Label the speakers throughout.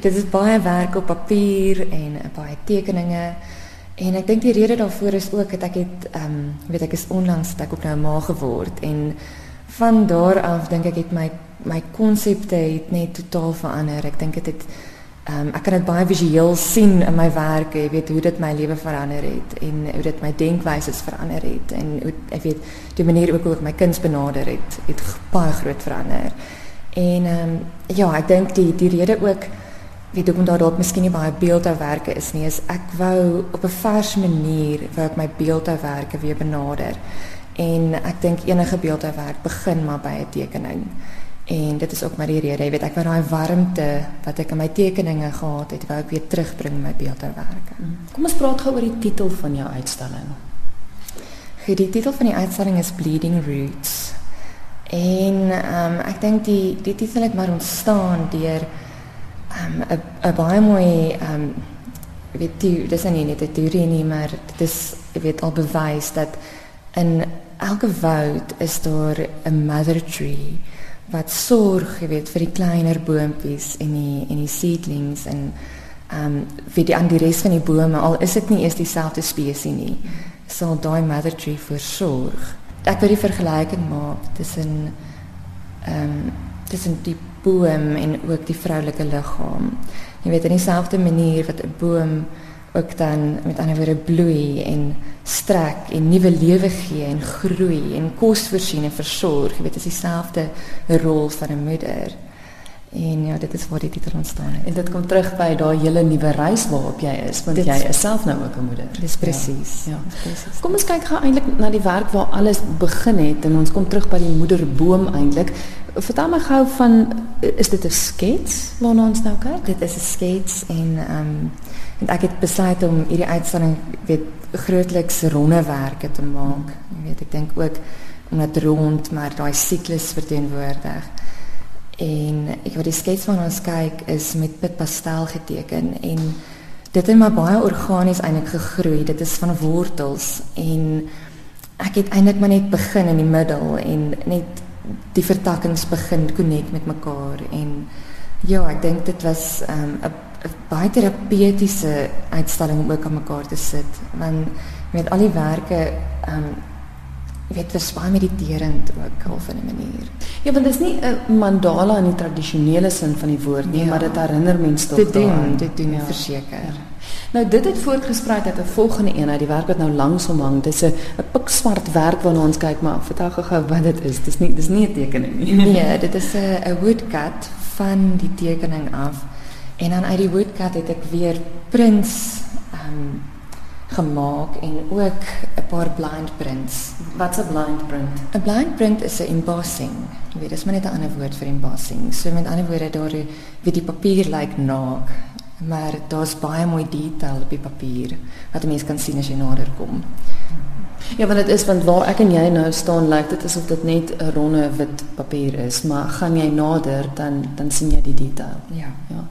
Speaker 1: Dit is baie werk op papier en baie tekeninge. En ek dink die rede daarvoor is ook dat ek het ehm um, weet ek is onlangs dat ek op nou ma geword en van daar af dink ek het my my konsepte het net totaal verander. Ek dink dit het, het Ehm um, ek kan dit baie visueel sien in my werk, jy weet hoe dit my lewe verander het en hoe dit my denkwyse verander het en hoe ek weet die manier ook hoe ek my kuns benader het, het baie groot verander. En ehm um, ja, ek dink die die rede ook weet hoekom daar dalk miskien nie baie beeldhouwerke is nie, is ek wou op 'n vars manier wou ek my beeldhouwerke weer benader. En ek dink enige beeldhouwerk begin maar by 'n tekening. En dit is ook maar die rede, jy weet, ek wou daai warmte wat ek in my tekeninge gehad het, wou ek weer terugbring in my beeldhouwerke. Mm.
Speaker 2: Kom ons praat gou oor die titel van jou uitstalling.
Speaker 1: Ge die titel van die uitstalling is Bleeding Roots. En ehm um, ek dink die die titel het maar ontstaan deur ehm um, 'n baie mooi ehm um, weet jy, dis nie net 'n teorie nie, maar dit is weet al bewys dat in elke woud is daar 'n mother tree wat sorg, jy weet, vir die kleiner boontjies en die en die seedlings en ehm um, vir die ander res van die bome al is dit nie eers dieselfde spesies nie, sal daai mother tree versorg. Ek wil die vergelyking maak tussen ehm um, tussen die boom en ook die vroulike liggaam. Jy weet in dieselfde manier wat 'n boom ook dan met ander woorde bloei en strek en nuwe lewe gee en groei en kos voorsien en versorg. Jy weet is dieselfde rol van 'n moeder. En ja, dit is waar die titel ontstaan het.
Speaker 2: En dit kom terug by daai hele nuwe reis waarop jy is, want jy is self nou ook 'n moeder.
Speaker 1: Dis presies.
Speaker 2: Ja, ja. presies. Kom ons kyk gou eintlik na die werk waar alles begin het en ons kom terug by die moederboom eintlik. Vertel my gou van is dit 'n skets waarna ons nou kyk?
Speaker 1: Dit is 'n skets en ehm um, En ek het besluit om hierdie uitstalling weet grootliks rondewerke te maak. Jy weet ek dink ook om dit rond maar daai siklus verteenwoordig. En ek wil die skets van ons kyk is met pitpastel geteken en dit het maar baie organies eintlik gegroei. Dit is van wortels en ek het eintlik maar net begin in die middel en net die vertakkings begin connect met mekaar en ja, ek dink dit was ehm, 'n um, baie terapeutiese uitstalling om ook aan mekaar te sit want met al die werke um, weet dit baie mediterend ook van 'n manier.
Speaker 2: Ja, want dit is nie 'n mandala in die tradisionele sin van die woord nie, ja. maar dit herinner mense tog
Speaker 1: dit doen, dit doen ja. verseker. Ja.
Speaker 2: Nou dit het voortgesprei uit 'n volgende een uit die werk wat nou langsom hang. Dis 'n pikswart werk waarna ons kyk, maar vertel gou wat dit is. Dis nie dis nie 'n tekening nie.
Speaker 1: Nee, dit is 'n 'n woodcut van die tekening af. En dan uit die woodcut het ek weer prints ehm um, gemaak en ook 'n paar blind prints.
Speaker 2: Wat's 'n blind print?
Speaker 1: 'n Blind print is 'n embossing. Jy weet, dis maar net 'n ander woord vir embossing. So met ander woorde daar wie die papier lyk like naak, maar daar's baie mooi detail op die papier wat 'n mens kan sien as jy nader kom.
Speaker 2: Ja, want dit is want waar ek en jy nou staan lyk dit asof dit net 'n ronde wit papier is, maar gaan jy nader dan dan sien jy die detail.
Speaker 1: Ja.
Speaker 2: Ja.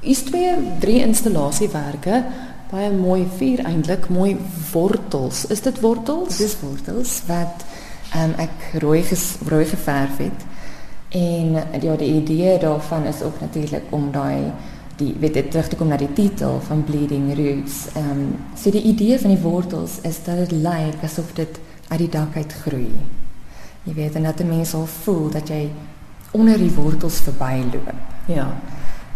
Speaker 2: Is twee drie installasiewerke baie mooi vier eintlik mooi wortels. Is dit wortels?
Speaker 1: Dis wortels wat um, ek rooi ges, rooi geverf het. En ja, die idee daarvan is ook natuurlik om daai die weet dit terug te kom na die titel van Bleeding Roots. Um, so idee van die wortels is dat dit lyk asof dit uit die dak uit groei. Jy weet en dat 'n mens al voel dat jy onder die wortels verbyloop.
Speaker 2: Ja.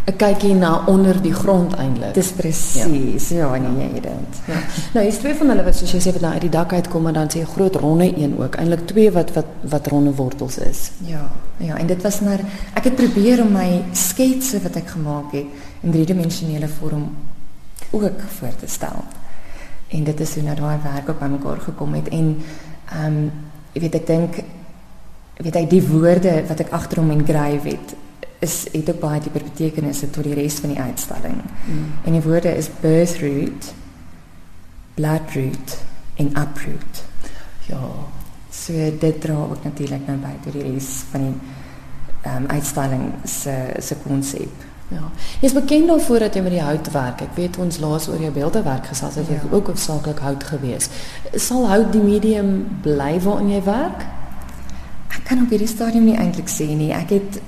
Speaker 2: 'n kykie na onder die grond eintlik.
Speaker 1: Dis presies. Ja, ja nee, jy dit.
Speaker 2: Ja. Nou, is twee van hulle wat soos jy sê wat nou uit die dak uitkom en dan sê 'n groot ronde een ook. Eintlik twee wat wat wat ronde wortels is.
Speaker 1: Ja. Ja, en dit was maar ek het probeer om my sketse wat ek gemaak het in driedimensionele vorm ook voor te stel. En dit is hoe nou daai werk op mekaar gekom het en ehm um, jy weet ek dink weet ek die woorde wat ek agter hom engrave het is het ook baie dieper betekenisse tot die res van die uitstalling. Mm. En die woorde is birth root, blood root en uproot. Ja, so dit dra ook natuurlik nou by tot die res van die ehm um, uitstalling se se konsep.
Speaker 2: Ja. Jy is bekend daarvoor dat jy met die hout werk. Ek weet ons laas oor jou beeldewerk gesels het, ja. het ook hoofsaaklik hout gewees. Sal hout die medium bly waarin jy werk?
Speaker 1: Ek kan op hierdie stadium nie eintlik sê nie. Ek het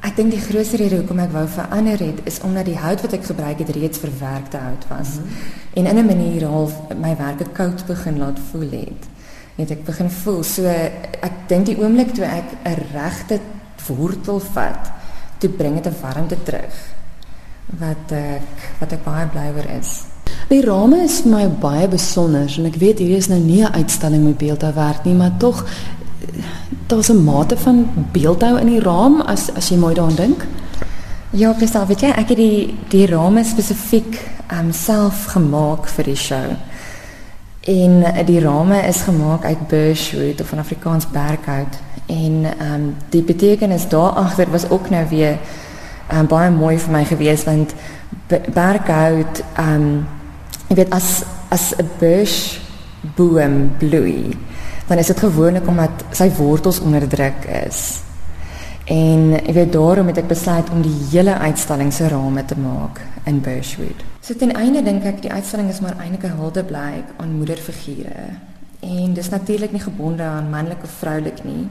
Speaker 1: Ek dink die grootste rede hoekom ek wou verander het is omdat die hout wat ek gebruik het reeds verwerkte hout was. Mm -hmm. En in 'n manier half my werke koud begin laat voel het. Net ek begin voel so ek dink die oomblik toe ek 'n regte wortel vat, toe bring dit 'n warmte terug wat ek wat ek baie bly oor is.
Speaker 2: Die rame is vir my baie besonder en ek weet hier is nou nie 'n uitstalling met beeldhouwerk nie, maar tog daar's 'n mate van beeldhou in die raam as as jy mooi daaraan dink.
Speaker 1: Ja, presies. Weet jy, ek het die die rame spesifiek um self gemaak vir die show. En die rame is gemaak uit birchwood of van Afrikaans berghout en um die betekenis daar agter was ook nou weer um baie mooi vir my gewees want berghout um jy weet as as 'n birch boom bloei dan is dit gewoonlik omdat sy wortels onderdruk is. En ek weet daarom het ek besluit om die hele uitstalling se rame te maak in Birchwood. So ten einde dink ek die uitstalling is maar eintlik 'n huldeblyk aan moederfigure. En dis natuurlik nie gebonde aan manlik of vroulik nie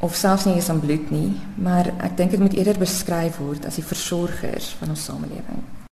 Speaker 1: of selfs nie eens aan bloed nie, maar ek dink dit moet eerder beskryf word as die versorgers van ons samelewing.